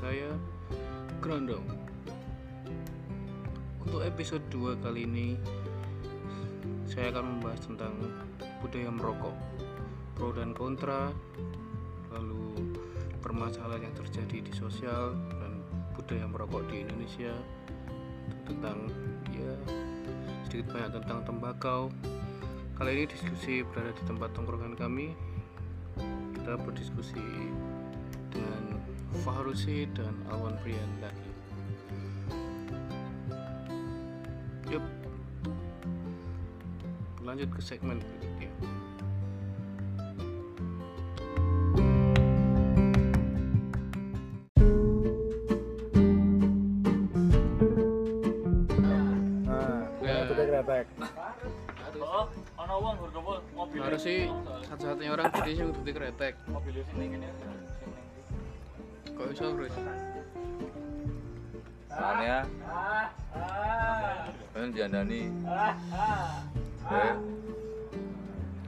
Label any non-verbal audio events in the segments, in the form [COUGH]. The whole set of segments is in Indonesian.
saya Grondong. Untuk episode 2 kali ini Saya akan membahas tentang budaya merokok. Pro dan kontra Lalu permasalahan yang terjadi di sosial Dan budaya merokok di Indonesia. Tentang ya sedikit banyak tentang tembakau. Kali ini diskusi berada di tempat tongkrongan kami. Kita berdiskusi dengan Fahrusi dan Alwan Prian lagi. Yup. Lanjut ke segmen berikutnya. Bisa terus? Soalnya kan diandani eh,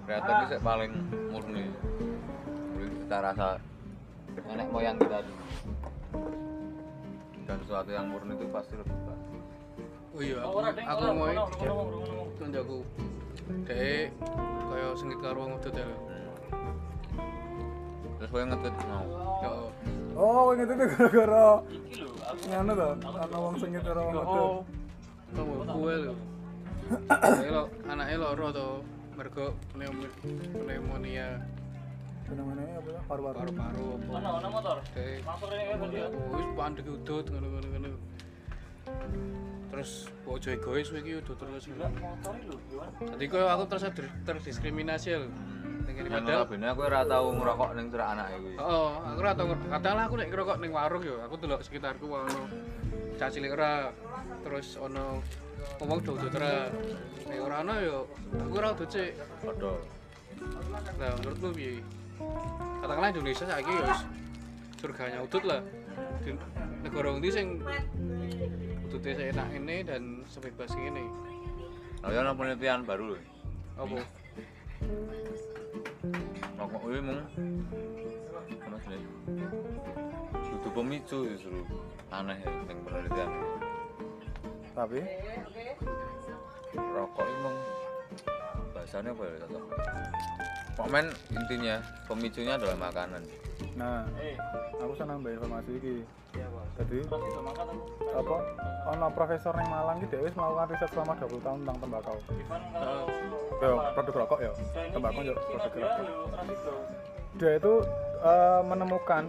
kreatif itu paling murni kita rasa nenek moyang kita dulu dan sesuatu yang murni itu pasti lebih baik Oh iya, aku, aku mau tunjukku. Dek, kaya sengit karo wong udut ya. terus gue ngetweet mau Ya. Oh, inget itu gara-gara nganu to, ana wong sing nyetir wong. Oh, kamu kue lho. Lo anaknya loro to, mergo pneumonia, pneumonia apa ya? Paru-paru. paru-paru ana ana motor. Langsung rene dia. aku wis pandeg udut ngono-ngono ngono. Terus bojo egois iki udut terus. Motor lho, gimana? Kok aku terus ter- terdiskriminasi lho. Kene yang padahal notabene aku ora tau ngerokok ning cerak anak gue Oh, aku ora tau kadang aku nek ngerokok ning warung yo, aku delok sekitarku ono cah cilik ora terus ono ngomong do udut ora. Nek ora ono yo aku ora udut sik. padha Nah, menurutmu piye? Katakanlah Indonesia saiki ya wis surganya udut lah. Di negara ngendi sing udutnya seenak ini dan sebebas ini? Lalu ada penelitian baru loh Apa? Rokok ini mung apa sih itu pemicu justru aneh ya yang penelitian Tapi rokok ini mung bahasanya apa ya cocok Pokoknya intinya pemicunya adalah makanan nah, aku senang mbak informasi iki. Jadi apa? Ono profesor yang Malang iki dhewe wis melakukan riset selama 20 tahun tentang tembakau. Ivan kalau Yo, produk rokok ya. Tembakau yo produk rokok. Dia itu eh, menemukan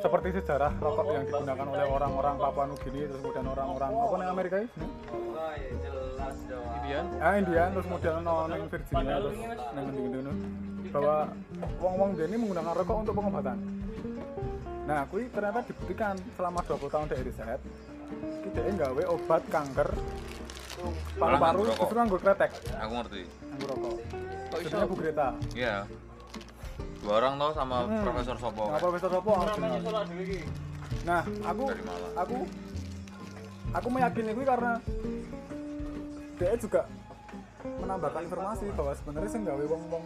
seperti sejarah rokok yang digunakan oleh orang-orang Papua Nugini terus kemudian orang-orang apa nih Amerika ini? Wah, ya jelas dong. Indian? Ah India terus kemudian ono neng Virginia terus neng bahwa wong-wong dia ini menggunakan rokok untuk pengobatan. Nah, aku ternyata dibuktikan selama 20 tahun dari riset kita nggawe obat kanker paru-paru justru nganggo kretek aku ngerti nganggo rokok. Kok iso? Judulnya Bu Greta. iya dua orang tau sama Hmm. Profesor Sopo Nah, Profesor Sopo. Nah, aku aku aku meyakini gue karena dia juga menambahkan informasi bahwa sebenarnya sih gawe wong wong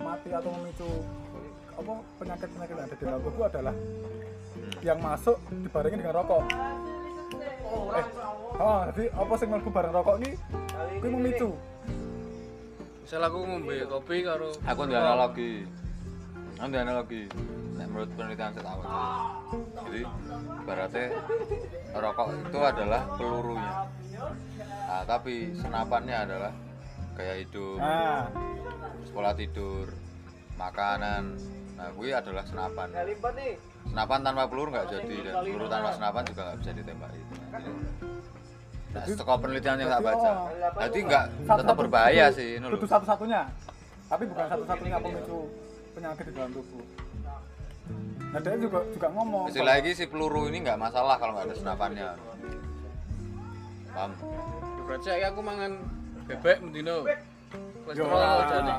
mati atau memicu apa penyakit penyakit yang ada di dalam tubuh adalah yang masuk dibarengin dengan rokok. Eh, oh, jadi apa sih mlebu bareng rokok ini? Gue memicu. Misal aku ngombe kopi karo aku di analogi aku di analogi Nek menurut penelitian saya tahu jadi ibaratnya rokok itu adalah pelurunya nah, tapi senapannya adalah gaya hidup Nah, sekolah tidur makanan nah gue adalah senapan. Senapan tanpa peluru nggak jadi. dan peluru tanpa senapan juga nggak bisa ditembaki. Nah, sekolah penelitian yang tak baca. jadi nggak tetap berbahaya sih ini Itu satu-satunya. Tapi bukan satu-satunya pemicu penyakit di dalam tubuh. Nah, dia juga juga ngomong. istilah lagi si peluru ini nggak masalah kalau nggak ada senapannya. Paham? Berarti aku mangan bebek mendino. Kolesterol Yo, aja nih.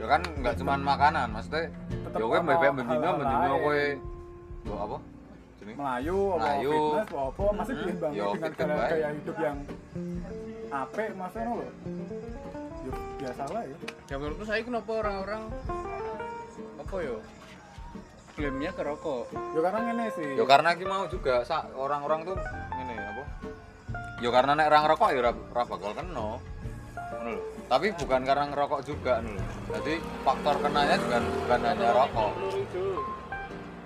ya kan nggak cuma makanan maksudnya Tetep ya bendino hal-hal bendino lain. gue Bo apa jenis Melayu, apa Melayu. fitness, apa apa masih Hmm, diimbangi yo, dengan gaya, kan, gaya hidup yang apik maksudnya loh. Yo, biasa lah ya. Ya menurutku saya kenapa orang-orang apa yo klaimnya ke rokok ya karena ini sih Yo karena ki mau juga orang-orang tuh ngene apa? Yo karena nek orang rokok ya ora ora bakal kena. Ngono lho. Tapi bukan karena ngerokok juga lho. Jadi faktor kenanya juga bukan hanya rokok.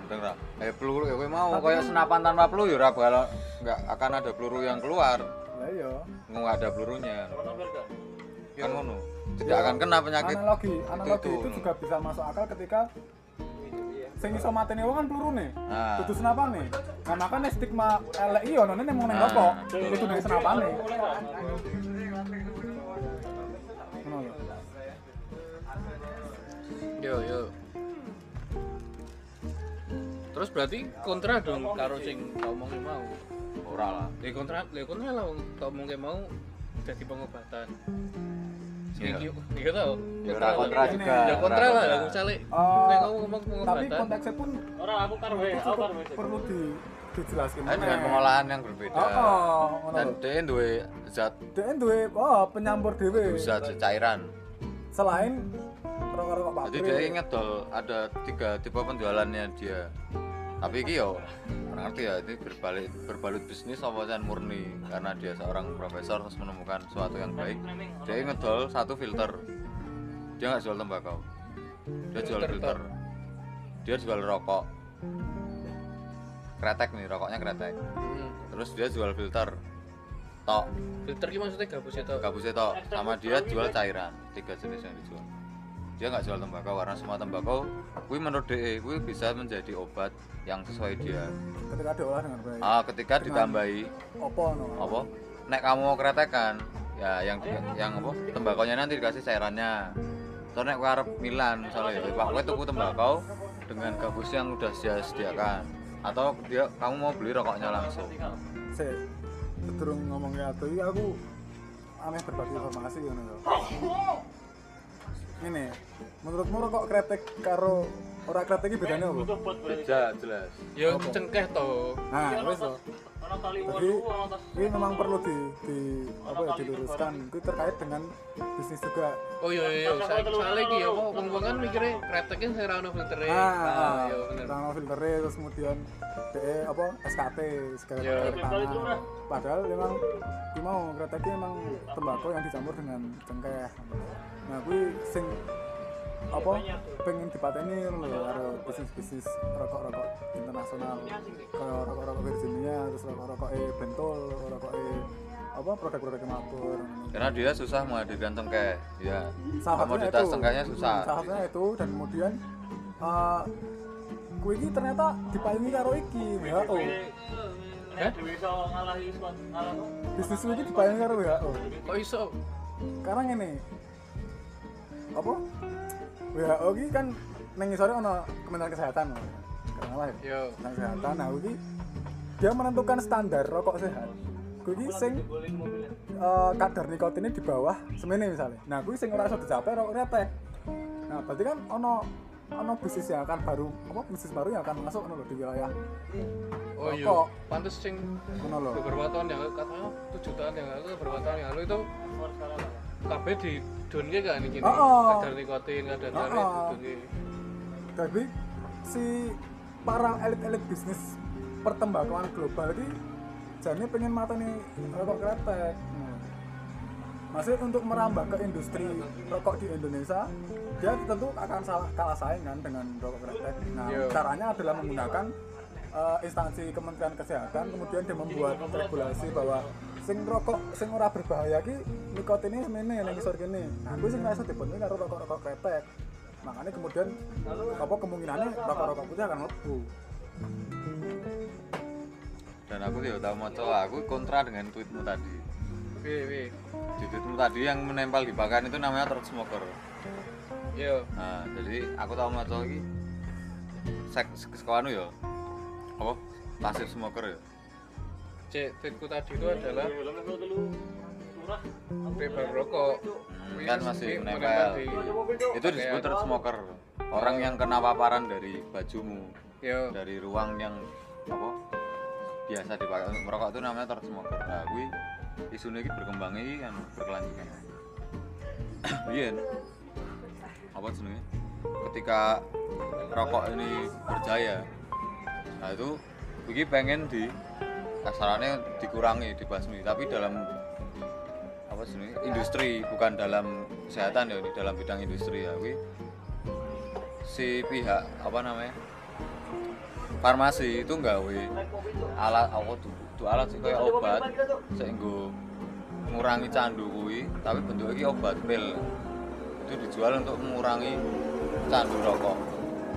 Ora? Eh peluru ya kowe mau kayak senapan tanpa peluru ya ora bakal enggak akan ada peluru yang keluar. lah iya Nggak ada pelurunya. Kan? Kan ngono. Tidak akan kena penyakit. analogi analogi itu, itu, juga bisa masuk akal ketika sing iso mateni wong kan peluru nih Nah. kudu senapane nah makanya stigma elek iya ono ning mung ning Nah. rokok kudu ning senapane yo yo terus berarti kontra dong karo sing kau omongin mau Ora lah. ya kontra ya kontra lah omongin mau jadi pengobatan Iya. Iya, iya tau. Ya ora kontra lah. juga. Ya kontra ora lah, kontra. lah misalnya Oh, nek kamu ngomong tapi pengobatan. konteksnya pun Orang aku karo aku karo wae. perlu di dijelaskan Kan dengan pengolahan yang berbeda. oh, oh ngono Dan dia duwe zat dia duwe oh penyampur dhewe zat cairan. selain rokok-rokok Jadi dia inget dol ada tiga tipe penjualannya dia. Tapi iki yo orang ngerti ya ini berbalik berbalut bisnis apa kan murni karena dia seorang profesor terus menemukan sesuatu yang baik. Dia inget dol satu filter. Dia nggak jual tembakau. Dia jual Filter. Dia jual rokok. Kretek nih, rokoknya kretek. Hmm. Terus dia jual filter. Tok, Filter ki maksudnya gabus itu. gabusnya tok. Sama dia jual cairan. Tiga jenis yang dijual. Dia nggak jual tembakau karena semua tembakau, kui menurut DE, kui bisa menjadi obat yang sesuai dia. ketika diolah dengan baik Ah, ketika ditambahi opo no apa? Nek kamu mau kretekan, ya yang yang apa? Tembakonya nanti dikasih cairannya. Soalnya nek arep Milan misalnya ya, Pak, tuku tembakau dengan gabus yang udah dia sediakan. Atau dia kamu mau beli rokoknya langsung. sih durung ngomongnya iki aku aneh berbagi informasi lho. Ini, menurutmu rokok kretek karo ora kretek iki bedanya apa? Beda jelas. Ya cengkeh to. Nah, wis to. Jadi ini memang perlu di, di apa ya diluruskan. Itu terkait dengan bisnis juga. Oh iya iya, saya soalnya iki ya kok wong kan mikirnya kreteknya saya ra ono filtere. Ah, Nah, iya bener. Rano filtere terus kemudian DE apa SKT segala Iya. tanah. Padahal memang mau kreteknya memang tembakau yang dicampur dengan cengkeh. Nah, kuwi sing apa pengen dipateni lho karo bisnis-bisnis rokok-rokok internasional kayak rokok-rokok Virginia terus rokok-rokok e bentol rokok e apa produk-produk mabur Karena dia susah menghadirkan cengkeh. Ya. Komoditas cengkehnya susah. salah satunya itu dan kemudian uh, kue ini ternyata diparingi karo iki WHO Eh, ngalah tuh. bisnis ini diparingi karo WHO Kok iso? karena ini apa? WHO ini kan neng sore ono Kementerian Kesehatan. Ya Yo. Kementerian Kesehatan. Nah ini dia menentukan standar rokok sehat. Kue ini sing eh, kadar nikotinnya di bawah semene misalnya nah gue sing ora iso dicapai rokok retek nah berarti kan ono ono bisnis yang akan baru apa bisnis baru yang akan masuk ono di wilayah Oh iya. Rokok. Pantes sing ono lho. beberapa tahun yang katanya tujuh tahun yang lalu beberapa tahun yang lalu itu KB di donke kan ini Oh, oh. kadar nikotin kadar Oh, oh, donke jadi si para elit-elit bisnis pertembakauan global ini jadi pengen mata nih rokok kretek Hmm. Maksudnya untuk merambah ke industri rokok di Indonesia, dia tentu akan salah kalah saing kan dengan rokok kretek. Nah, Iya. caranya adalah menggunakan eh, instansi Kementerian Kesehatan, kemudian dia membuat regulasi bahwa sing rokok sing ora berbahaya ki nikotinnya semene yang isor kene. Nah, gue sing ngerasa dipenuhi karo rokok-rokok kretek. Makanya kemudian apa kemungkinannya rokok-rokok putih akan mlebu. Dan aku tidak tahu mau aku kontra dengan tweetmu tadi. Wih. Di tweetmu tadi yang menempel di pakaian itu namanya throat smoker. Yo. Nah, jadi aku tahu mau lagi sek sekawanu ya. Apa? Pasif smoker ya. Cek, tweetku tadi itu adalah paper rokok. Hmm, kan masih menempel. Itu disebut throat smoker. Orang yang kena paparan dari bajumu, Yo. dari ruang yang apa? biasa dipakai untuk merokok itu namanya throat smoker. Nah, kuwi isune iki berkembang iki kan berkelanjutan. [COUGHS] Biyen apa jenenge? ketika rokok ini berjaya nah itu Wiki pengen di kasarannya dikurangi dibasmi. Tapi dalam apa sih industri bukan dalam kesehatan ya ini dalam bidang industri ya. Wiki si pihak apa namanya farmasi itu nggawe alat apa tuh? Tuh alat sih kayak obat sehingga mengurangi candu kuwi tapi bentuknya iki obat pil. Itu dijual untuk mengurangi candu rokok.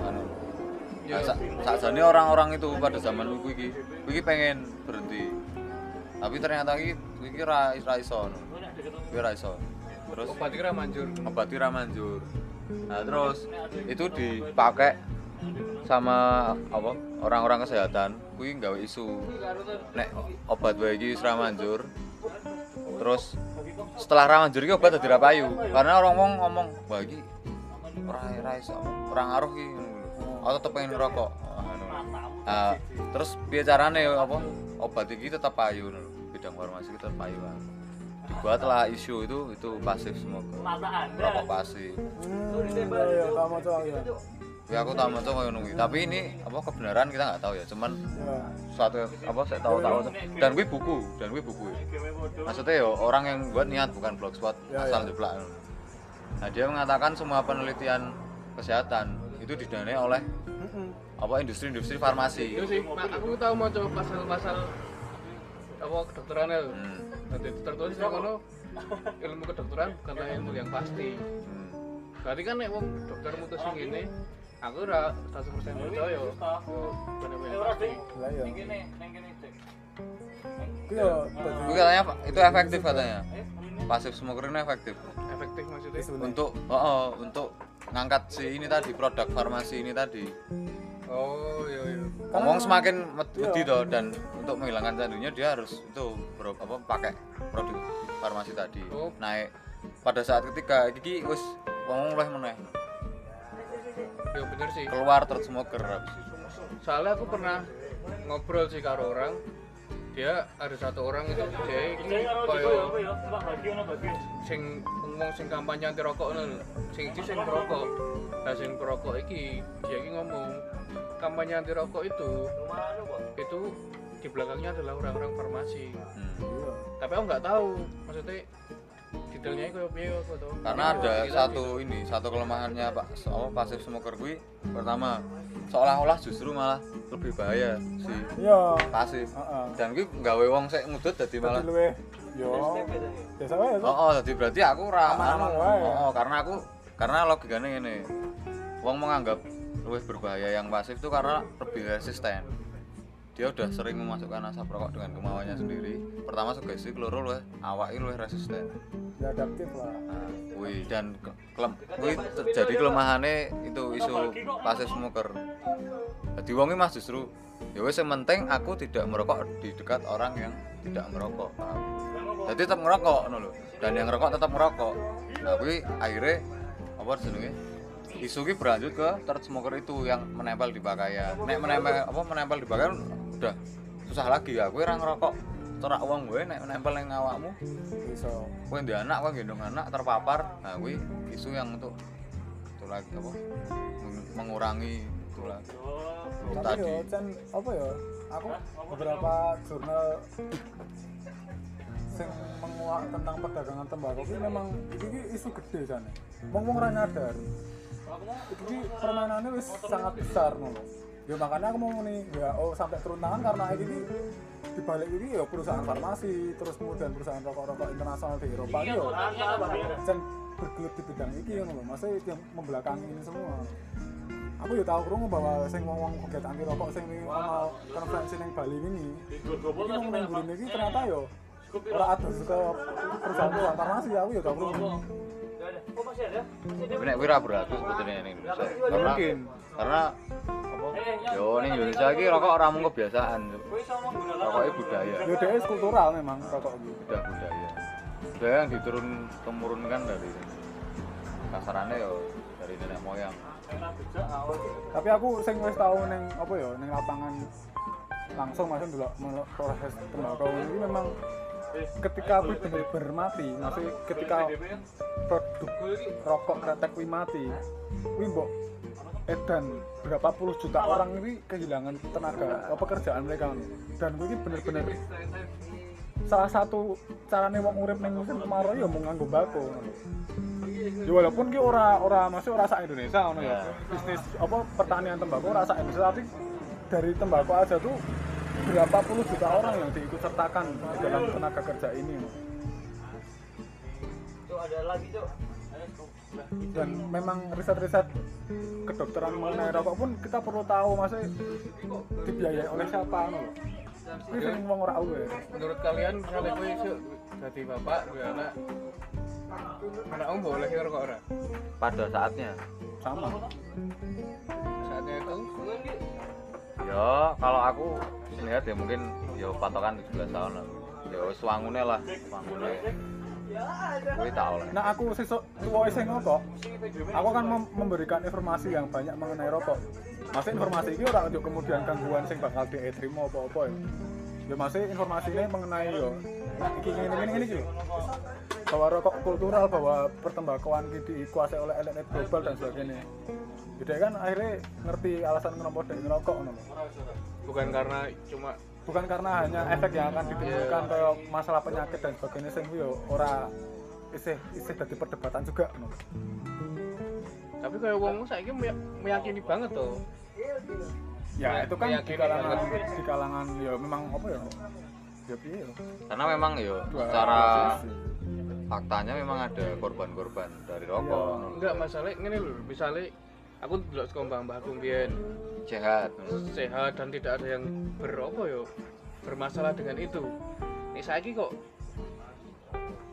Anu. Nah, sa sakjane orang-orang itu pada zaman kuwi iki kuwi pengen berhenti. Tapi ternyata iki iki ra ra iso anu. Kuwi ra iso. Terus obat kira manjur. Obat ra manjur. Nah terus itu dipakai sama apa? Orang-orang kesehatan. Kuwi nggawe isu. Nek obat wae iki ra manjur terus setelah ra manjur iki obat dadi ra payu. Karena orang wong ngomong wah iki ora ora iso. Ora ngaruh iki. Aku tetep pengen ngerokok nah, terus piye carane apa obat iki tetap payu bidang farmasi tetap payu Bang. dibuatlah isu itu itu pasif semua rokok pasif. Hmm, iya, iya, coba ya. ya aku tahu macam kayak nunggu. Tapi ini apa kebenaran kita nggak tahu ya. Cuman Ya. suatu apa saya tahu tahu. Dan gue buku dan gue buku. Maksudnya ya orang yang buat niat bukan blogspot Ya, asal ya. jeplak nah dia mengatakan semua penelitian kesehatan itu didanai oleh. Apa industri-industri farmasi? Itu sih. Nah, aku tahu mau coba pasal-pasal apa kedokteran ya Hmm, nanti tertulis di kono ilmu kedokteran bukanlah ilmu yang pasti. Hmm. berarti kan nek wong dokter mutus ngene aku ora 100% percaya. Yo bener-bener pasti. Lah ya. Kene, kene cek. Gue katanya itu efektif katanya? Pasif smoker ini efektif? Efektif maksudnya? Untuk oh, oh, untuk ngangkat si ini tadi produk farmasi ini tadi oh iya iya ngomong semakin Iya. wedi toh dan untuk menghilangkan candunya dia harus itu bro, apa pakai produk farmasi tadi Oh. naik pada saat ketika iki wis ngomong oleh meneh iya bener sih keluar third smoker soalnya aku pernah ngobrol sih karo orang dia ada satu orang itu dia ini koyo ya? Sing ngomong sing kampanye anti rokok lho. Sing iki sing perokok. Lah sing perokok iki dia iki ngomong kampanye anti rokok itu itu di belakangnya adalah orang-orang farmasi. Hmm. Iya. Tapi aku nggak tahu maksudnya detailnya kayak piye aku tahu. karena ada satu ini satu kelemahannya pak so, pasif smoker gue pertama seolah-olah justru malah lebih bahaya si Iya. pasif Heeh. dan gue nggawe wong sek ngudut dadi malah yo biasa wae Oh, oh, jadi berarti aku ora Aman-aman wae. Oh, oh, karena aku karena logikanya ini. Wong menganggap lebih berbahaya yang pasif itu karena lebih resisten. Dia udah sering memasukkan asap rokok dengan kemauannya sendiri. Pertama sugesti keloro luwih awake luwih resisten. ya adaptif lah. Nah, wih dan ke- kelem, wih terjadi kelemahannya itu isu pasif smoker. Jadi wongi mas justru ya wis yang penting aku tidak merokok di dekat orang yang tidak merokok. Jadi tetap ngerokok ngono lho. Dan yang ngerokok tetap merokok. Nah, kuwi akhirnya apa jenenge? Isu ki berlanjut ke third smoker itu yang menempel di pakaian. Nek menempel apa menempel di pakaian udah susah lagi ya. Kowe ora ngerokok terak uang gue nek menempel yang awakmu Iso. kowe ndek anak kowe gendong anak terpapar nah kuwi isu yang untuk itu lagi apa meng- mengurangi itu lagi itu Tapi tadi yo Chan apa ya? Aku beberapa jurnal sing menguak tentang perdagangan tembakau ini memang ini isu gede sana. Wong wong ora nyadar. Iki permainannya wis sangat besar ngono. Ya makanya aku mau muni ya oh sampai turun tangan karena ini di balik ini ya perusahaan farmasi terus kemudian perusahaan rokok-rokok internasional di Eropa ini yo Jan bergelut di bidang ini ngono lho. Maksudnya yang membelakangi ini semua. Aku ya tahu krungu bahwa sing wong-wong pegiat anti rokok sing ono konferensi ning Bali ini. Wong ning gurine iki ternyata yo ora adus ke perusahaan farmasi aku ya tahu krungu. Tapi nek kuwi ra berlaku sebetulnya ini Indonesia. Karena Mungkin. karena apa? Yo ning Indonesia iki rokok ora mung kebiasaan. Rokoknya budaya. Ya dhek kultural memang rokok iki. udah budaya. Budaya yang diturun temurunkan dari kasarannya yo dari nenek moyang. Tapi aku sing wis tau ning apa ya ning lapangan langsung masuk dulu proses tembakau ini memang ketika kuwi bener-bener mati maksudnya ketika produk rokok kretek kuwi mati kuwi mbok edan berapa puluh juta orang ini kehilangan tenaga pekerjaan mereka. Dan kuwi bener-bener salah satu carane wong urip ning musim kemarau ya mau nganggo bako. Ya walaupun ki ora ora masih ora sak Indonesia ngono ya. Bisnis apa pertanian tembakau ora sak Indonesia tapi dari tembakau aja tuh berapa puluh juta orang yang diikut sertakan di dalam tenaga kerja ini ada lagi, dan memang riset-riset kedokteran mengenai rokok pun kita perlu tahu masih dibiayai oleh siapa no. Ini sing wong ora tahu ya. menurut kalian misalnya gue isu jadi bapak gue anak anakmu boleh ngerokok ora pada saatnya Sama. saatnya itu ya kalau aku lihat ya mungkin ya patokan 17 tahun lah ya wis wangune lah wangune gue tau lah Nah aku sesuk tua sing rokok, aku mem- memberikan informasi yang banyak mengenai rokok. Masih informasi ini orang untuk kemudian gangguan sing bakal diterima apa-apa ya. Ya masih informasi ini mengenai yo iki ini ini ini iki. Bahwa rokok kultural, bahwa pertembakauan ini dikuasai oleh elit global dan sebagainya. Jadi kan akhirnya ngerti alasan kenapa dia ngerokok bukan karena cuma Bukan karena hanya efek yang akan ditimbulkan kayak masalah penyakit dan sebagainya sing yo ora isih isih dadi perdebatan juga ngono. tapi kayak wong saya meyakini banget tuh ya itu kan di kalangan banget. di kalangan ya memang apa ya ya piye ya karena memang ya secara faktanya memang ada korban-korban dari Iya. rokok enggak masalah ini loh misalnya aku dulu sekolah mbak mbak aku mbien sehat. Sehat dan tidak ada yang berapa yo bermasalah dengan itu. Ini saya kok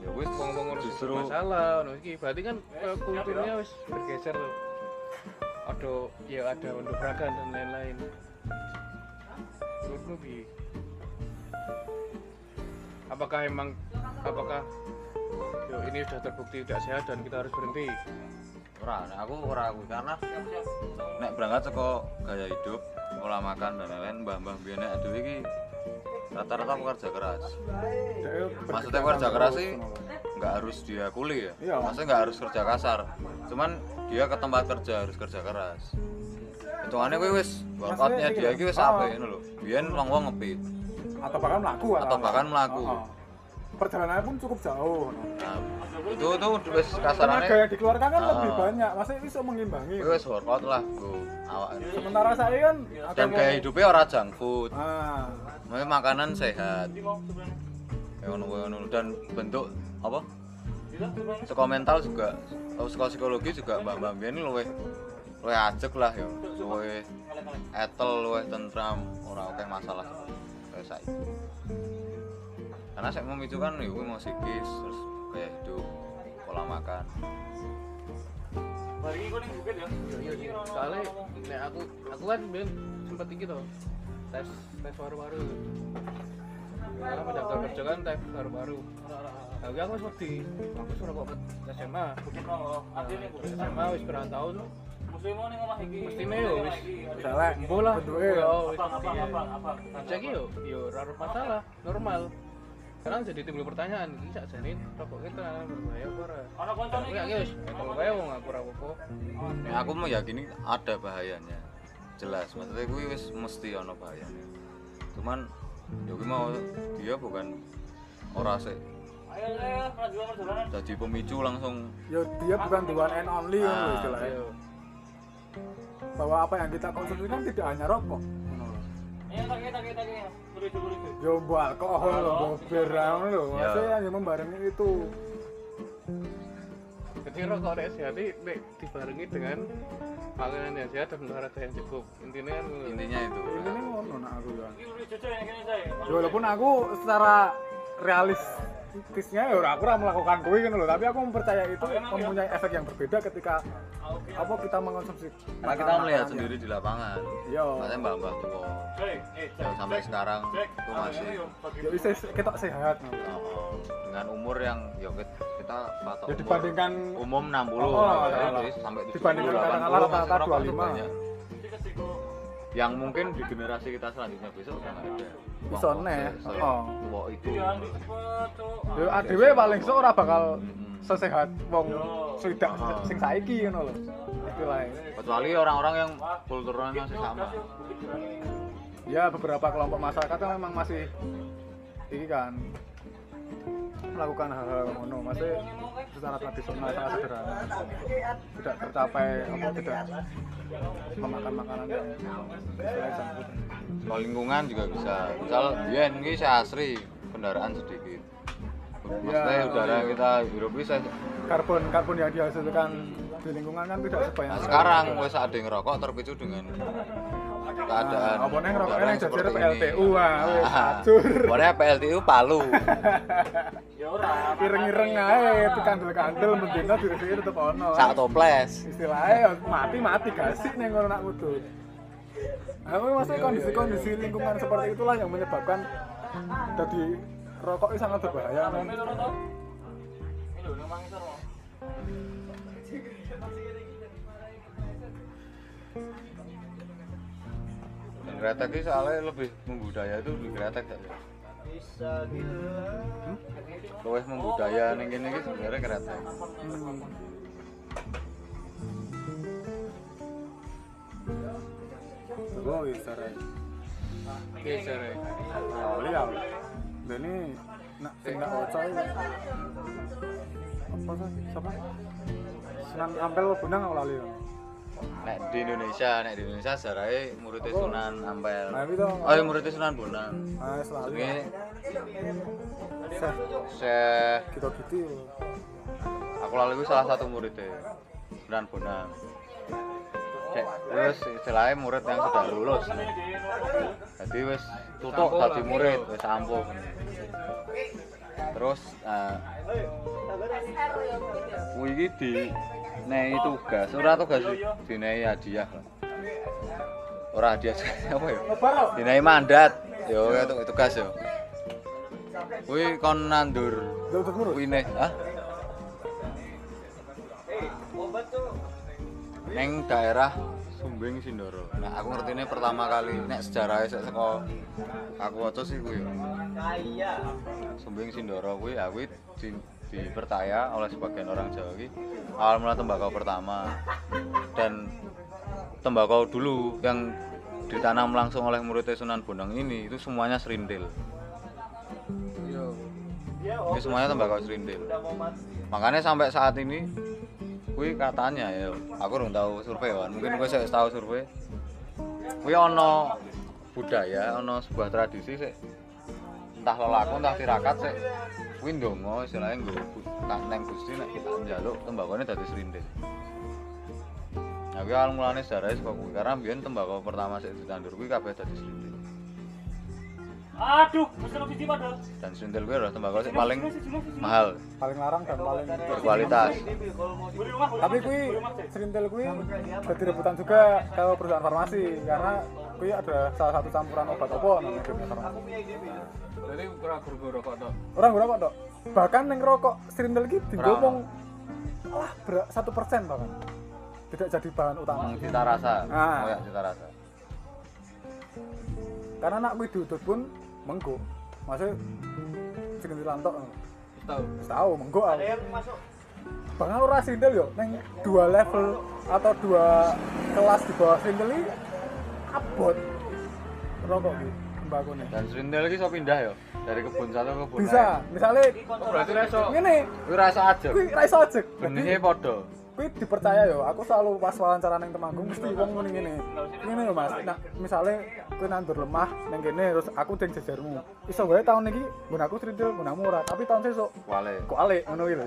ya wis wong-wong harus justru bermasalah no iki berarti kan eh, kulturnya wis bergeser loh ada ya ada untuk beragam dan lain-lain. Menurutmu bi apakah emang apakah yo ini sudah terbukti tidak sehat dan kita harus berhenti ora nek aku ora aku karena nek berangkat saka gaya hidup pola makan dan lain-lain mbah-mbah biyen nek dhewe iki rata-rata pekerja keras. Maksudnya berkegiatan kerja keras sih nggak harus dia kuli ya. Iya. maksudnya nggak harus kerja kasar. Cuman dia ke tempat kerja harus kerja keras. Hitungannya gue wis workoutnya dia iki wis ah. ngono lho. Biyen wong-wong ngepi atau bahkan melaku Atau bahkan melaku. Perjalanannya pun cukup jauh. Nah, itu itu wis tenaga kasarannya yang dikeluarkan kan Ah. lebih banyak masih bisa mengimbangi? Wis workout lah gue awak. Sementara saya kan dan gaya hidupnya ora junk food. Ah. Makanan sehat. Dan bentuk apa? Saka mental juga. Oh, saka psikologi juga mbak mbak ini luwe luwe ajek lah ya. Luwe etel luwe tentram. Ora oke masalah. Kayak saya karena saya memicu kan ya mau psikis terus gaya hidup pola makan. Bari iki kok ning bukit ya. iya sih soalnya nek aku aku kan ben sempet iki tuh tes tes baru-baru karena mendaftar kerja kan tes baru-baru tapi aku seperti aku sudah kok SMA Oh, adine bukit. SMA wis berapa tahun mau mestine yo wis. Misalnya bola ya abang, iya. abang, abang. Cek yo yo masalah. Normal sekarang jadi timbul pertanyaan iki sak jane rokok kita berbahaya apa ora Ana koncone ya wis kalau kae wong aku ora apa-apa. Ya, aku meyakini ada bahayanya. Jelas maksudnya gue wis mesti ono bahayanya. Cuman ya gue mau dia bukan ora Ayo ayo perjalanan. jadi pemicu langsung. Ya dia bukan the one and only kan Ah, istilahnya bahwa apa yang kita konsumsi kan tidak hanya rokok yo mbok alkohol lho mbok bir lho? Ya. maksudnya yang membarengi itu. Jadi rokok nek sehat nek dibarengi dengan makanan yang sehat dan olahraga yang cukup. Intinya kan intinya itu. Ini ngono nak aku ya. Walaupun aku secara realistisnya ya aku ora melakukan kuwi kan lho tapi aku mempercayai itu mempunyai efek yang berbeda ketika apa kita mengkonsumsi nah kita melihat sendiri di lapangan. Yo makanya mbak mbak eh, yang sampai sekarang itu masih ya bisa kita sehat. Ngono. oh, dengan umur yang ya kita, kita patok ya umur dibandingkan umum 60 Oh, nah, iya. jadi sampai 70, Dibandingkan 80, katakanlah rata-rata ngerokok tuh 25. Yang mungkin di generasi kita selanjutnya besok udah nggak ada Iso neh, oh. tua itu Iya, di cepet, Cuk. Yo adewe paling sok ora bakal sesehat wong swidak sing saiki ngono lho. Istilahnya. kecuali orang-orang yang kulturnya masih sama Ya beberapa kelompok masyarakat kan memang masih ini kan melakukan hal-hal ngono. Masih secara tradisional sangat sederhana. Tidak tercapai apa tidak memakan makanan yang kalau lingkungan juga bisa. Misal dia ini saya asri kendaraan sedikit. Maksudnya Ya. udara kita hirup bisa. Karbon karbon yang dihasilkan di lingkungan kan tidak sebanyak nah sekarang wes ada yang ngerokok terpicu dengan keadaan apa neng rokoknya neng yang jajar PLTU ah Ah, acur pokoknya PLTU Palu. [LAUGHS] Ya ora. [LAUGHS] ireng-ireng ae kandel-kandel [LAUGHS] mendina diri tetep ono. Sak toples. Istilahnya ya mati mati gasik nih ngono nak mudut Nah, maksudnya kondisi-kondisi lingkungan seperti itulah yang menyebabkan jadi rokok itu sangat berbahaya. Lho, Toh. Kretek ini soalnya lebih membudaya itu di kretek ya Hmm? Luwih membudaya ning kene iki sebenarnya kretek Hmm. Oh, iya, sarai. Oke, Sare. Oh, iya. Dan ini nak sing nak ocoy. Apa sih? Siapa? Sunan Ampel benang lali. ya? Nek di Indonesia, nek di Indonesia sejarahnya muridnya Sunan Ampel. Oh iya muridnya Sunan Bonang. Ah, selalu. Ini Syekh kita gitu. aku lalu salah satu muridnya Sunan Bonang. Cek, terus istilahnya murid yang sudah lulus jadi wis tutup tadi murid wis ampuh terus uh, di nei tugas. Ora tugas sih dinei hadiah. Ora hadiah [LAUGHS] apa ya dinei mandat. Yo itu tugas yo. Kuwi kon nandur. Jauh terus. kuine ah neng daerah Sumbing Sindoro. Nah, aku ngerti ini pertama kali nek sejarahnya sik saka aku waca sih kuwi. Sumbing Sindoro kuwi ya kuwi di, dipercaya oleh sebagian orang Jawa kuwi awal mula tembakau pertama. Dan tembakau dulu yang ditanam langsung oleh muridnya Sunan Bonang ini itu semuanya serindil. Ini semuanya tembakau serindil. Makanya sampai saat ini kuwi katanya ya, aku belum tahu survei kan. Mungkin gue saya tahu survei. Kuwi ono budaya, ono sebuah tradisi sih. Entah lelaku entah tirakat sih. Kuwi ndonga istilahnya nggo tak neng Gusti nek tak njaluk tembakone dadi serindil. Nah, kuwi awal mulane sejarahnya saka kuwi karena biyen tembakau pertama sik ditandur kuwi kabeh dadi serindil. Aduh, mesti lebih cepat, Dot. Dan serindil kuwi adalah tembakau sing paling mahal, Paling larang dan paling berkualitas. Tapi kui serintil kui jadi rebutan juga kalau perusahaan farmasi karena kui ada salah satu campuran obat apa namanya farmasi Berarti kurang guru rokok tok. orang berapa dok bahkan yang rokok serintil gitu Ora. ngomong lah ber- satu persen bahkan tidak jadi bahan utama Hmm, cita rasa, Ah. kayak cita rasa. karena anak kui diudut pun menggo maksudnya serintil lantok Tahu. tahu menggo aku bahkan ora serintil yo neng dua level atau dua kelas di bawah serintil ini abot rokok gitu tembakau nih Dan serindel iki iso pindah ya dari kebun satu ke kebun bisa misalnya Oh, berarti reso. ini Kuwi rasa aja. kuwi ra iso ajek Benihnya jadi padha. kuwi dipercaya yo aku selalu pas wawancara nang Temanggung mesti wong ngene ngene ngene lho Mas nah misalnya kuwi nandur lemah nang kene terus aku ding jejermu iso wae tahun iki nggon aku srintil nggon ora tapi tahun sesuk Wale. kok alik ngono iki lho.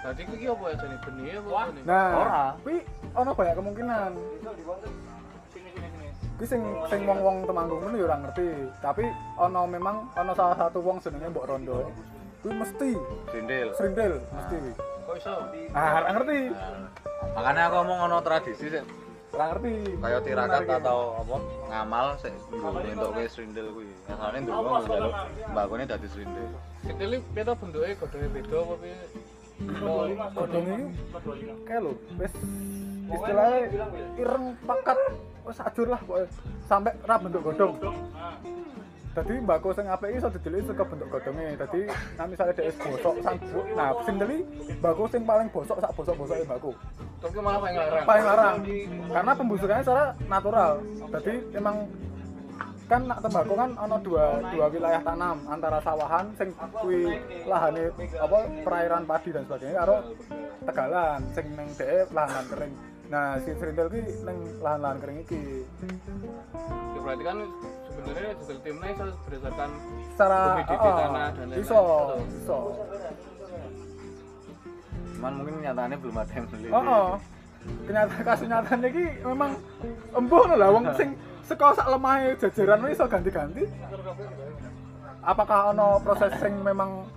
Tadi iki apa ya jane benih apa ini? nah Ora. kuwi ono banyak kemungkinan. Kuwi sing sing wong-wong Temanggung ngono yo ora ngerti. Tapi ono memang ono salah satu wong jenenge Mbok Rondo. Kuwi mesti. Serindel. srintil mesti. Kuwi Kok iso? ah ora ngerti. Nah, makanya aku ngomong ono tradisi sih ora ngerti. Kayak tirakat ya. atau apa ngamal sih untuk kuwi. Serindel kuwi. Asalnya ndonga njaluk mbakone dadi serindel. Keteli beda bentuknya godongnya beda apa piye? ini kayak lo wes istilahnya ireng pakat wis ajur lah pokoknya sampai ra bentuk godhong Dadi mbako sing apik iso didelik saka bentuk godhonge. Dadi nah misalnya dhek bosok sang nah sing deli mbako sing paling bosok sak bosok-bosoke mbako. Tapi malah paling larang. Paling larang. Karena pembusukannya secara natural. Jadi emang kan nak tembakau kan ana dua dua wilayah tanam antara sawahan sing kuwi lahane apa perairan padi dan sebagainya karo tegalan sing ning dhek lahan kering. Nah, si Serintil ki ning lahan-lahan kering iki. Ya, berarti kan sebenarnya juga timnya iso berdasarkan Secara Humidity ah, tanah dan lain-lain. iso, iso. cuman mungkin nyatanya belum ada yang beli Oh, oh. Kenyataan kasus nyatanya iki memang embuh lho lah wong sing saka sak lemahe jajaran iso ganti-ganti. Apakah ono proses sing memang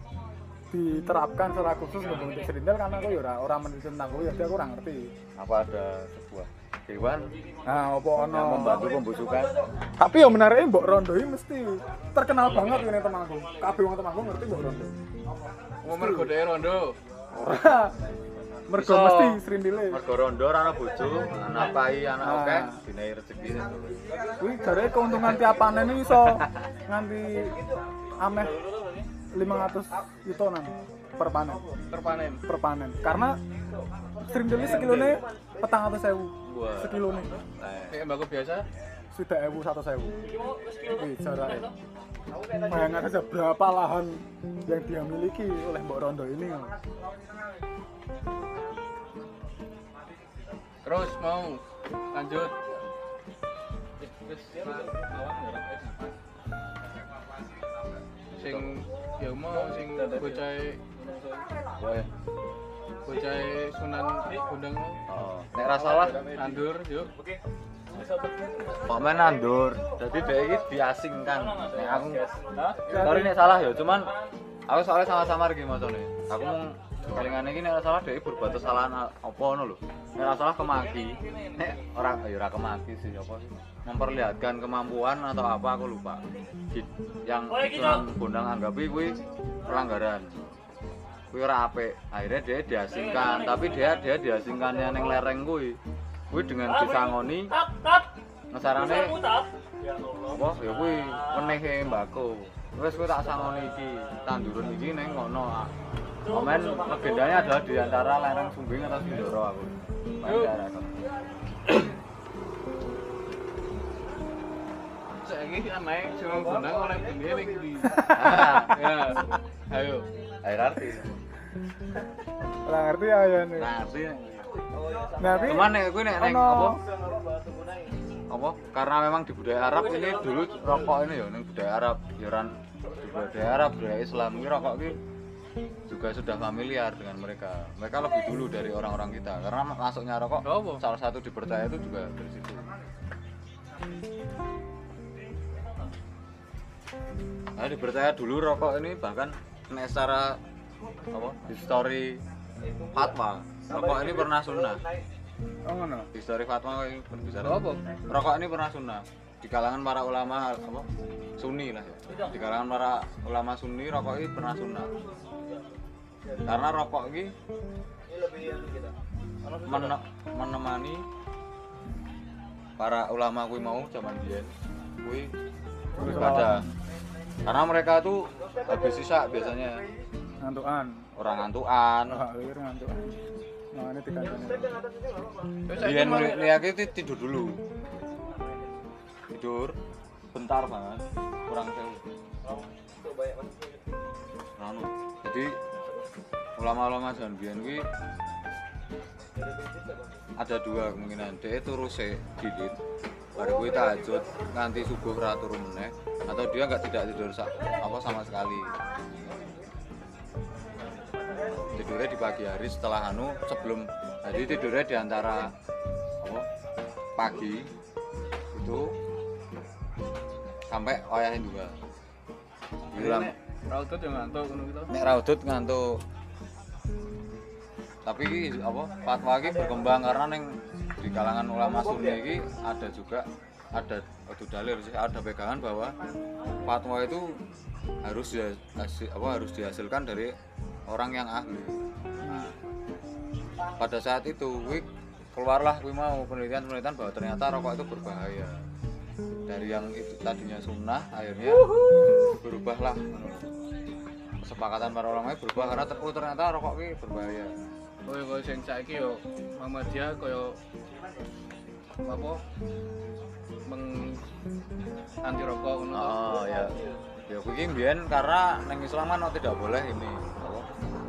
diterapkan secara khusus untuk untuk serintil karena aku ya ora ora meneliti tentang kuwi jadi aku ora ngerti. apa ada sebuah hewan Nah, apa ono yang membantu pembusukan Tapi yang menariknya Mbok Rondo ini mesti terkenal banget ini temanku. Kabeh wong temanku ngerti Mbok Rondo. mau mergodai rondo. Ora. Mergo mesti serindile. mergo rondo anak bojo anak pai anak oke dinai rezeki Kuwi jare keuntungan tiap panen ini iso nganti ameh 500 yutonan per panen. Terpanen. per panen. Karena serindile sekilone petang atau sewu. Sekilone. Eh, Kayak mbako biasa. sudah ewu satu sewu. Wih, jaraknya bayangkan saja berapa lahan yang dia miliki oleh Mbok Rondo ini Terus mau lanjut. Sing ya mau sing bocah bocah Sunan Gunung mau Oh, nek ra salah. Nandur yuk. kok main nandur jadi dia ini diasingkan. Nek aku sorry nek salah ya cuman aku soalnya sama-sama iki macane aku mau kelingan iki nek ra salah dia berbuat kesalahan apa ngono lho. Nek ra salah kemaki nek ora ya ora kemaki sih apa sih. Memperlihatkan kemampuan atau apa aku lupa. Yang Sunan Bondang anggapi kuwi pelanggaran. Kuwi ora apik. Akhirnya dia diasingkan. Tapi dia dia diasingkannya ning lereng kuwi. Kuwi dengan disangoni ngesarane apa? Ya kuwi wenehe mbako wis kuwi tak sangoni iki. Tanduran iki ning ngono komen legendanya adalah di antara lereng Sumbing atau Sindoro aku. Saiki anake Sunan Gunung oleh bumi ning ndi? [LAUGHS] Ya. Ayo. air arti ora ngerti ya ya nih nah arti nah tapi cuman nek kuwi nek apa apa karena memang di budaya Arab ini dulu rokok ini ya ning budaya Arab ya ran di budaya Arab budaya Islam ini rokok ini juga sudah familiar dengan mereka. Mereka lebih dulu dari orang-orang kita. Karena masuknya rokok Apa? salah satu dipercaya itu juga dari situ. Nah dipercaya dulu rokok ini bahkan secara apa histori fatwa. Rokok ini pernah sunnah. Oh histori fatwa ini berbicara Apa? rokok ini pernah sunnah. Di kalangan para ulama apa sunni lah ya. Di kalangan para ulama sunni rokok ini pernah sunnah karena rokok ini men- menemani para ulama kui mau zaman biyen kui beribadah karena mereka tuh habis sisa biasanya. Ngantukan. Orang ngantukan. Ngantukan. Nah ini tidur dulu. Tidur. Bentar banget, kurang sewu. Anu, jadi ulama-ulama zaman biyen kuwi ada dua kemungkinan. Dia turu sik dilit. Baru kuwi tahajud nganti subuh ra turu meneh atau dia nggak tidak tidur sa- apa sama sekali. tidurnya di pagi hari setelah anu sebelum jadi tidurnya di antara apa pagi itu sampai wayahnya juga bilang Nek Rautut yang ngantuk ngono gitu. nek raudut ngantuk tapi apa fatwa iki berkembang karena neng di kalangan ulama sunni iki ada juga ada itu dalil sih ada pegangan bahwa fatwa itu harus dia, apa harus dihasilkan dari orang yang ahli. Pada saat itu wik keluarlah kuwi mau penelitian-penelitian bahwa ternyata rokok itu berbahaya. Dari yang itu tadinya sunnah akhirnya berubahlah. Kesepakatan para ulama berubah karena oh, ternyata rokok ini berbahaya Kowe koyo sing saiki yo Muhammadiyah koyo apa? Meng anti rokok ngono. oh ya ya kuwi mbiyen karena neng Islam kan tidak boleh ini apa,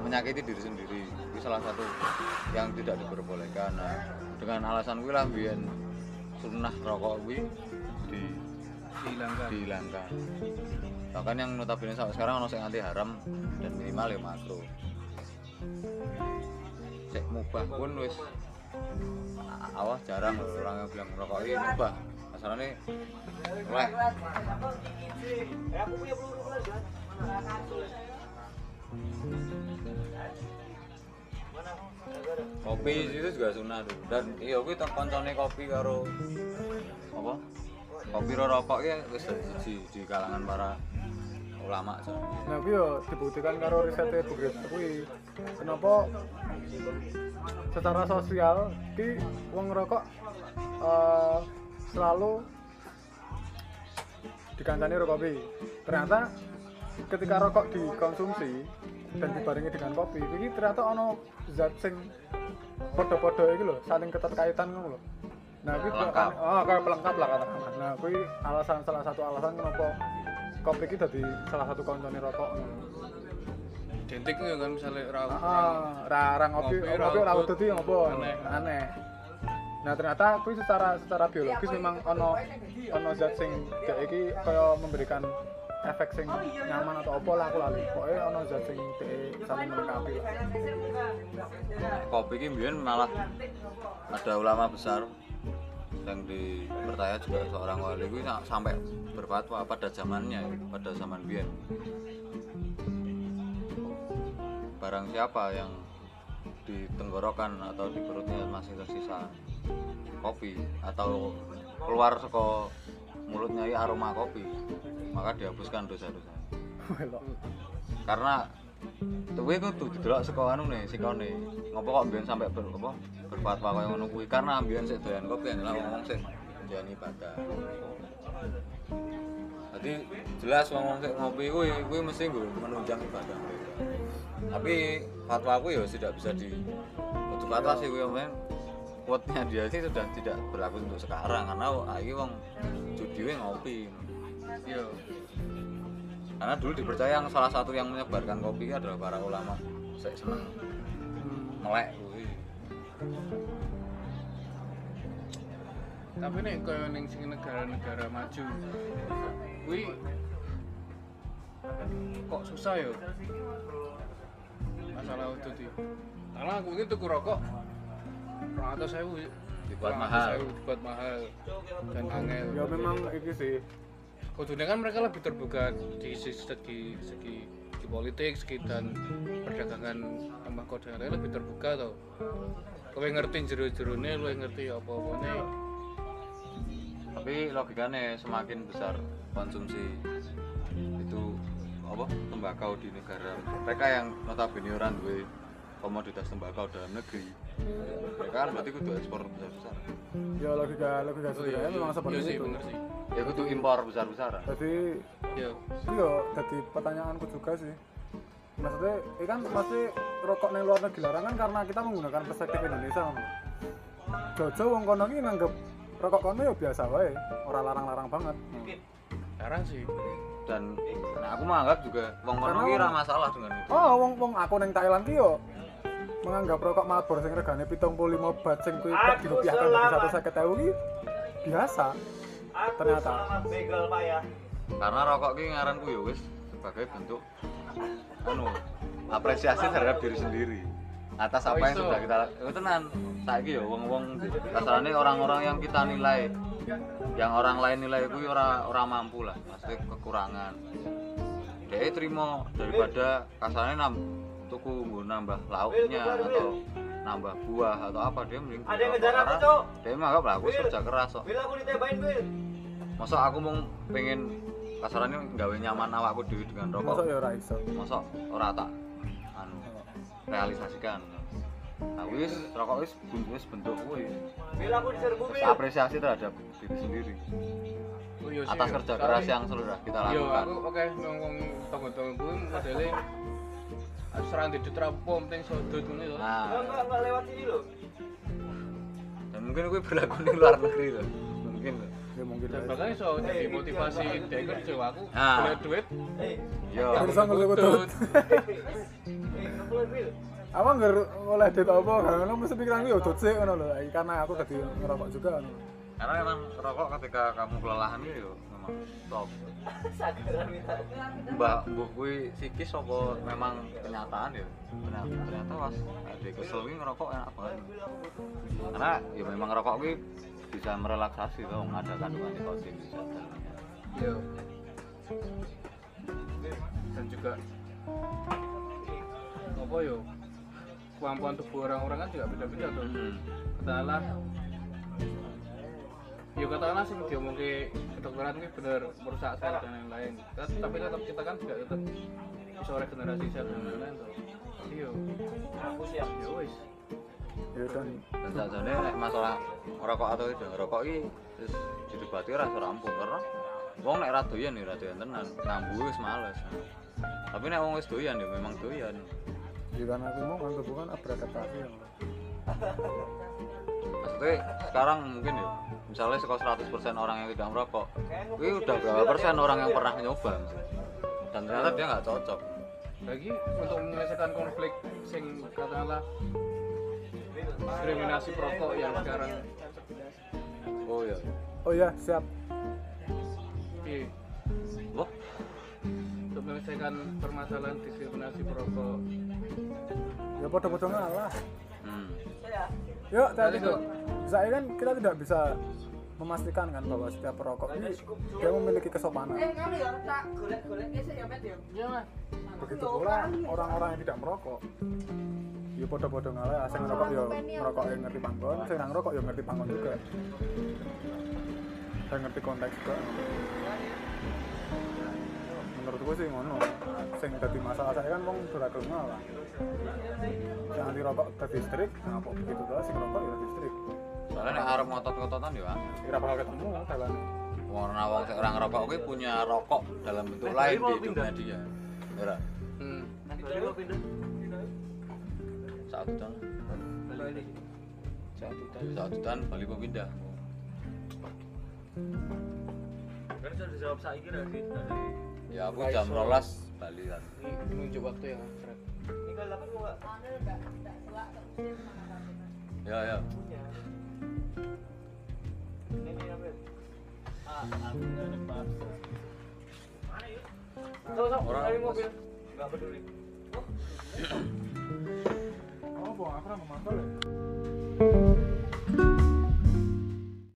menyakiti diri sendiri. Itu salah satu yang tidak diperbolehkan. Nah dengan alasan kuwi lah mbiyen sunnah rokok kuwi di dihilangkan. dihilangkan. Bahkan yang notabene sampai sekarang ono sing anti haram dan minimal ya makro cek mubah pun wis. Awas jarang orang yang bilang rokok ini mubah. Masalahnya oleh. Kopi itu juga sunah tuh dan iya gue tak koncone kopi karo apa? Kopi ro rokok ya wis siji di kalangan para ulama so. Nah, yo dibuktikan karo risetnya Bukit kuwi. Kenapa secara sosial ki wong ngerokok eh, selalu dikancani rokok kopi. Ternyata ketika rokok dikonsumsi dan dibarengi dengan kopi, ini ternyata ono zat sing podo-podo iki lho, saling keterkaitan ngono lho. Nah, kuwi kan- oh, kayak pelengkap lah katakanlah. Nah, kuwi alasan salah satu alasan kenapa kopi iki dadi salah satu koncone rokok. Identik ya kan misalnya ra Ah, ra ra ngopi, Ngopi, ora udut iki ngopo? Aneh. Aneh. Nah, ternyata kuwi secara secara biologis memang ono ono zat sing dek iki kaya memberikan efek sing nyaman atau apa lah aku lali. Pokoknya ono zat sing dek saling melengkapi kopi ini malah ada ulama besar yang dipercaya juga seorang wali itu sampai berfatwa pada zamannya pada zaman biyen. Barang siapa yang di tenggorokan atau di perutnya masih tersisa kopi atau keluar seko mulutnya aroma kopi maka dihapuskan dosa-dosa karena tuh itu tuh didelok saka anu nih sikone ngopo kok mbiyen sampai ber, apa, berfatwa kaya ngono kuwi? Karena mbiyen sik doyan kopi adalah ngomong sik menjalani ibadah. Jadi jelas ngomong sik ngopi kuwi kuwi mesti nggo menunjang ibadah. Tapi fatwa aku ya tidak bisa di untuk fatwa sih kuwi men quote-nya dia sih sudah tidak berlaku untuk sekarang karena ayo wong judi ngopi. Yo karena dulu dipercaya yang salah satu yang menyebarkan kopi adalah para ulama. Saya seneng melek tapi nek koyo ning sing negara-negara maju kuwi kok susah yo? Masalah itu tuh karena aku ini tuku rokok atas saya Dibuat mahal. dibuat mahal. Dan angel. Ya memang iki sih Kudunya kan mereka lebih terbuka di segi segi, segi, segi politik, segi dan perdagangan tembakau dan lain lebih terbuka tau. Kowe ngerti jero-jerone, lu ngerti apa-apane. tapi logikanya semakin besar konsumsi itu apa tembakau di negara mereka yang notabene orang duwe komoditas tembakau dalam negeri mereka kan berarti kudu ekspor besar besar ya logika logika sebenarnya memang seperti iya sih, itu. bener sih. ya kudu impor besar besaran Jadi Iya. iya jadi pertanyaanku juga sih maksudnya ini kan pasti rokok ning luar negeri larangan karena kita menggunakan perspektif Indonesia Om. Jojo wong kono iki nanggep rokok kono ya biasa wae ora larang-larang banget Sekarang sih. dan nah aku menganggap juga wong kono wong- masalah dengan itu oh wong wong aku ning Thailand ki yo menganggap rokok Marlboro sing regane 75 bat sing kuwi kok dirupiahkan jadi satu seket ewu ki biasa. Ternyata. begal pak ya. Karena rokok ki ngaranku ya wis sebagai bentuk anu apresiasi terhadap diri sendiri atas Oh, apa yang iso. sudah kita itu tenan. Saiki ya wong-wong kasarane orang-orang yang kita nilai. Yang orang lain nilai itu ora ora mampu lah. Maksudnya kekurangan. Dia terima daripada kasarnya nam tuku nggo nambah lauknya atau nambah buah atau apa dia mending Ada yang ngejar aku, Cok. dia menganggap lah aku kerja keras kok bila aku ditebain bil masa aku mau pengen kasarannya nggawe nyaman awakku dhewe dengan rokok? Mosok ya ora iso? Masa ora tak anu realisasikan. Nah wis rokok wis bentuk wis bentuk kuwi Bil aku diserbu Terus apresiasi terhadap diri sendiri. Oh, iya atas iya. kerja keras yang sudah kita Yo, lakukan. aku oke ngomong tonggo-tonggo kuwi modele serang di trapo penting sodot ngono lho. nah enggak enggak lewat sini loh. dan mungkin gue berlaku di luar negeri loh mungkin loh ya mungkin Dan aja. bahkan iso jadi motivasi dia kerja aku Ah. punya duit yo Bisa. Eh, ngeplay [LAUGHS] bil. apa nggak oleh duit apa karena mesti pikiranku ya dut sih ngono lho karena aku tadi ngerokok juga ngono karena memang rokok ketika kamu kelelahan itu minta. mbak mbok kuwi psikis apa memang kenyataan ya ternyata ternyata pas ada kesel kuwi ngerokok enak banget karena ya memang rokok kuwi bisa merelaksasi tuh ada kandungan nikotin di dalamnya Yo. dan juga apa yo kemampuan tubuh orang-orang kan juga beda-beda tuh hmm. katakanlah ya katakanlah sih dia mungkin kedokteran ini bener merusak sel dan lain-lain. Tapi tetap kita kan juga tetap bisa regenerasi sel dan lain-lain tuh. Iya. Aku siap. ya wis. Ya dan dan saat ini nek masalah ngerokok atau tidak ngerokok ini terus didebati rasa rampung karena wong nek ra doyan ya ra doyan tenan. Ngambu wis males. Tapi nek wong wis doyan ya memang doyan. Ya aku mau kan tubuh kan ya [LAUGHS] maksudnya sekarang mungkin ya misalnya sekolah 100% orang yang tidak merokok ini udah berapa persen orang yang pernah nyoba dan ternyata dia nggak cocok. Lagi untuk menyelesaikan konflik sing katakanlah diskriminasi perokok yang sekarang. Oh iya. Oh ya siap. Di wah. Untuk menyelesaikan permasalahan diskriminasi perokok. Ya podo-podo ngalah. Hmm. Yuk tadi tuh. Saya kan kita tidak bisa memastikan kan bahwa setiap perokok ini dia memiliki kesopanan. Eh, ya, ya, ya. Iya, Mas. begitu pula orang-orang yang tidak merokok. Ya podo-podo ngalah sing ngerokok ya ngerokok yang ngerti panggon. Sing nang ngerokok ya ngerti panggon juga. Dan ngerti konteks juga menurut gue sih ngono. Sing dadi masalah saya kan wong duragel ngalah sing anti rokok dadi strik begitu tuh sing rokok ya dadi strik soalnya nek arep ngotot-ngototan ya kira bakal ketemu dalan warna wong sing orang rokok kuwi punya rokok dalam bentuk lain di hidupnya dia ya ra? hmm. Mau pindah. satu tahun satu satu tahun Bali mau pindah. Kan sudah dijawab saiki ra sih ya aku jam rolas Bali kan ini menunjuk waktu yang abstrak ini kalau dapat mau enggak? Enggak enggak tua terus ya ya. Ini ini apa? Ah, aku enggak ada. Mana yuk? Sok sok, Orang- dari mobil. Enggak peduli. oh bohong aku ramah mantul ya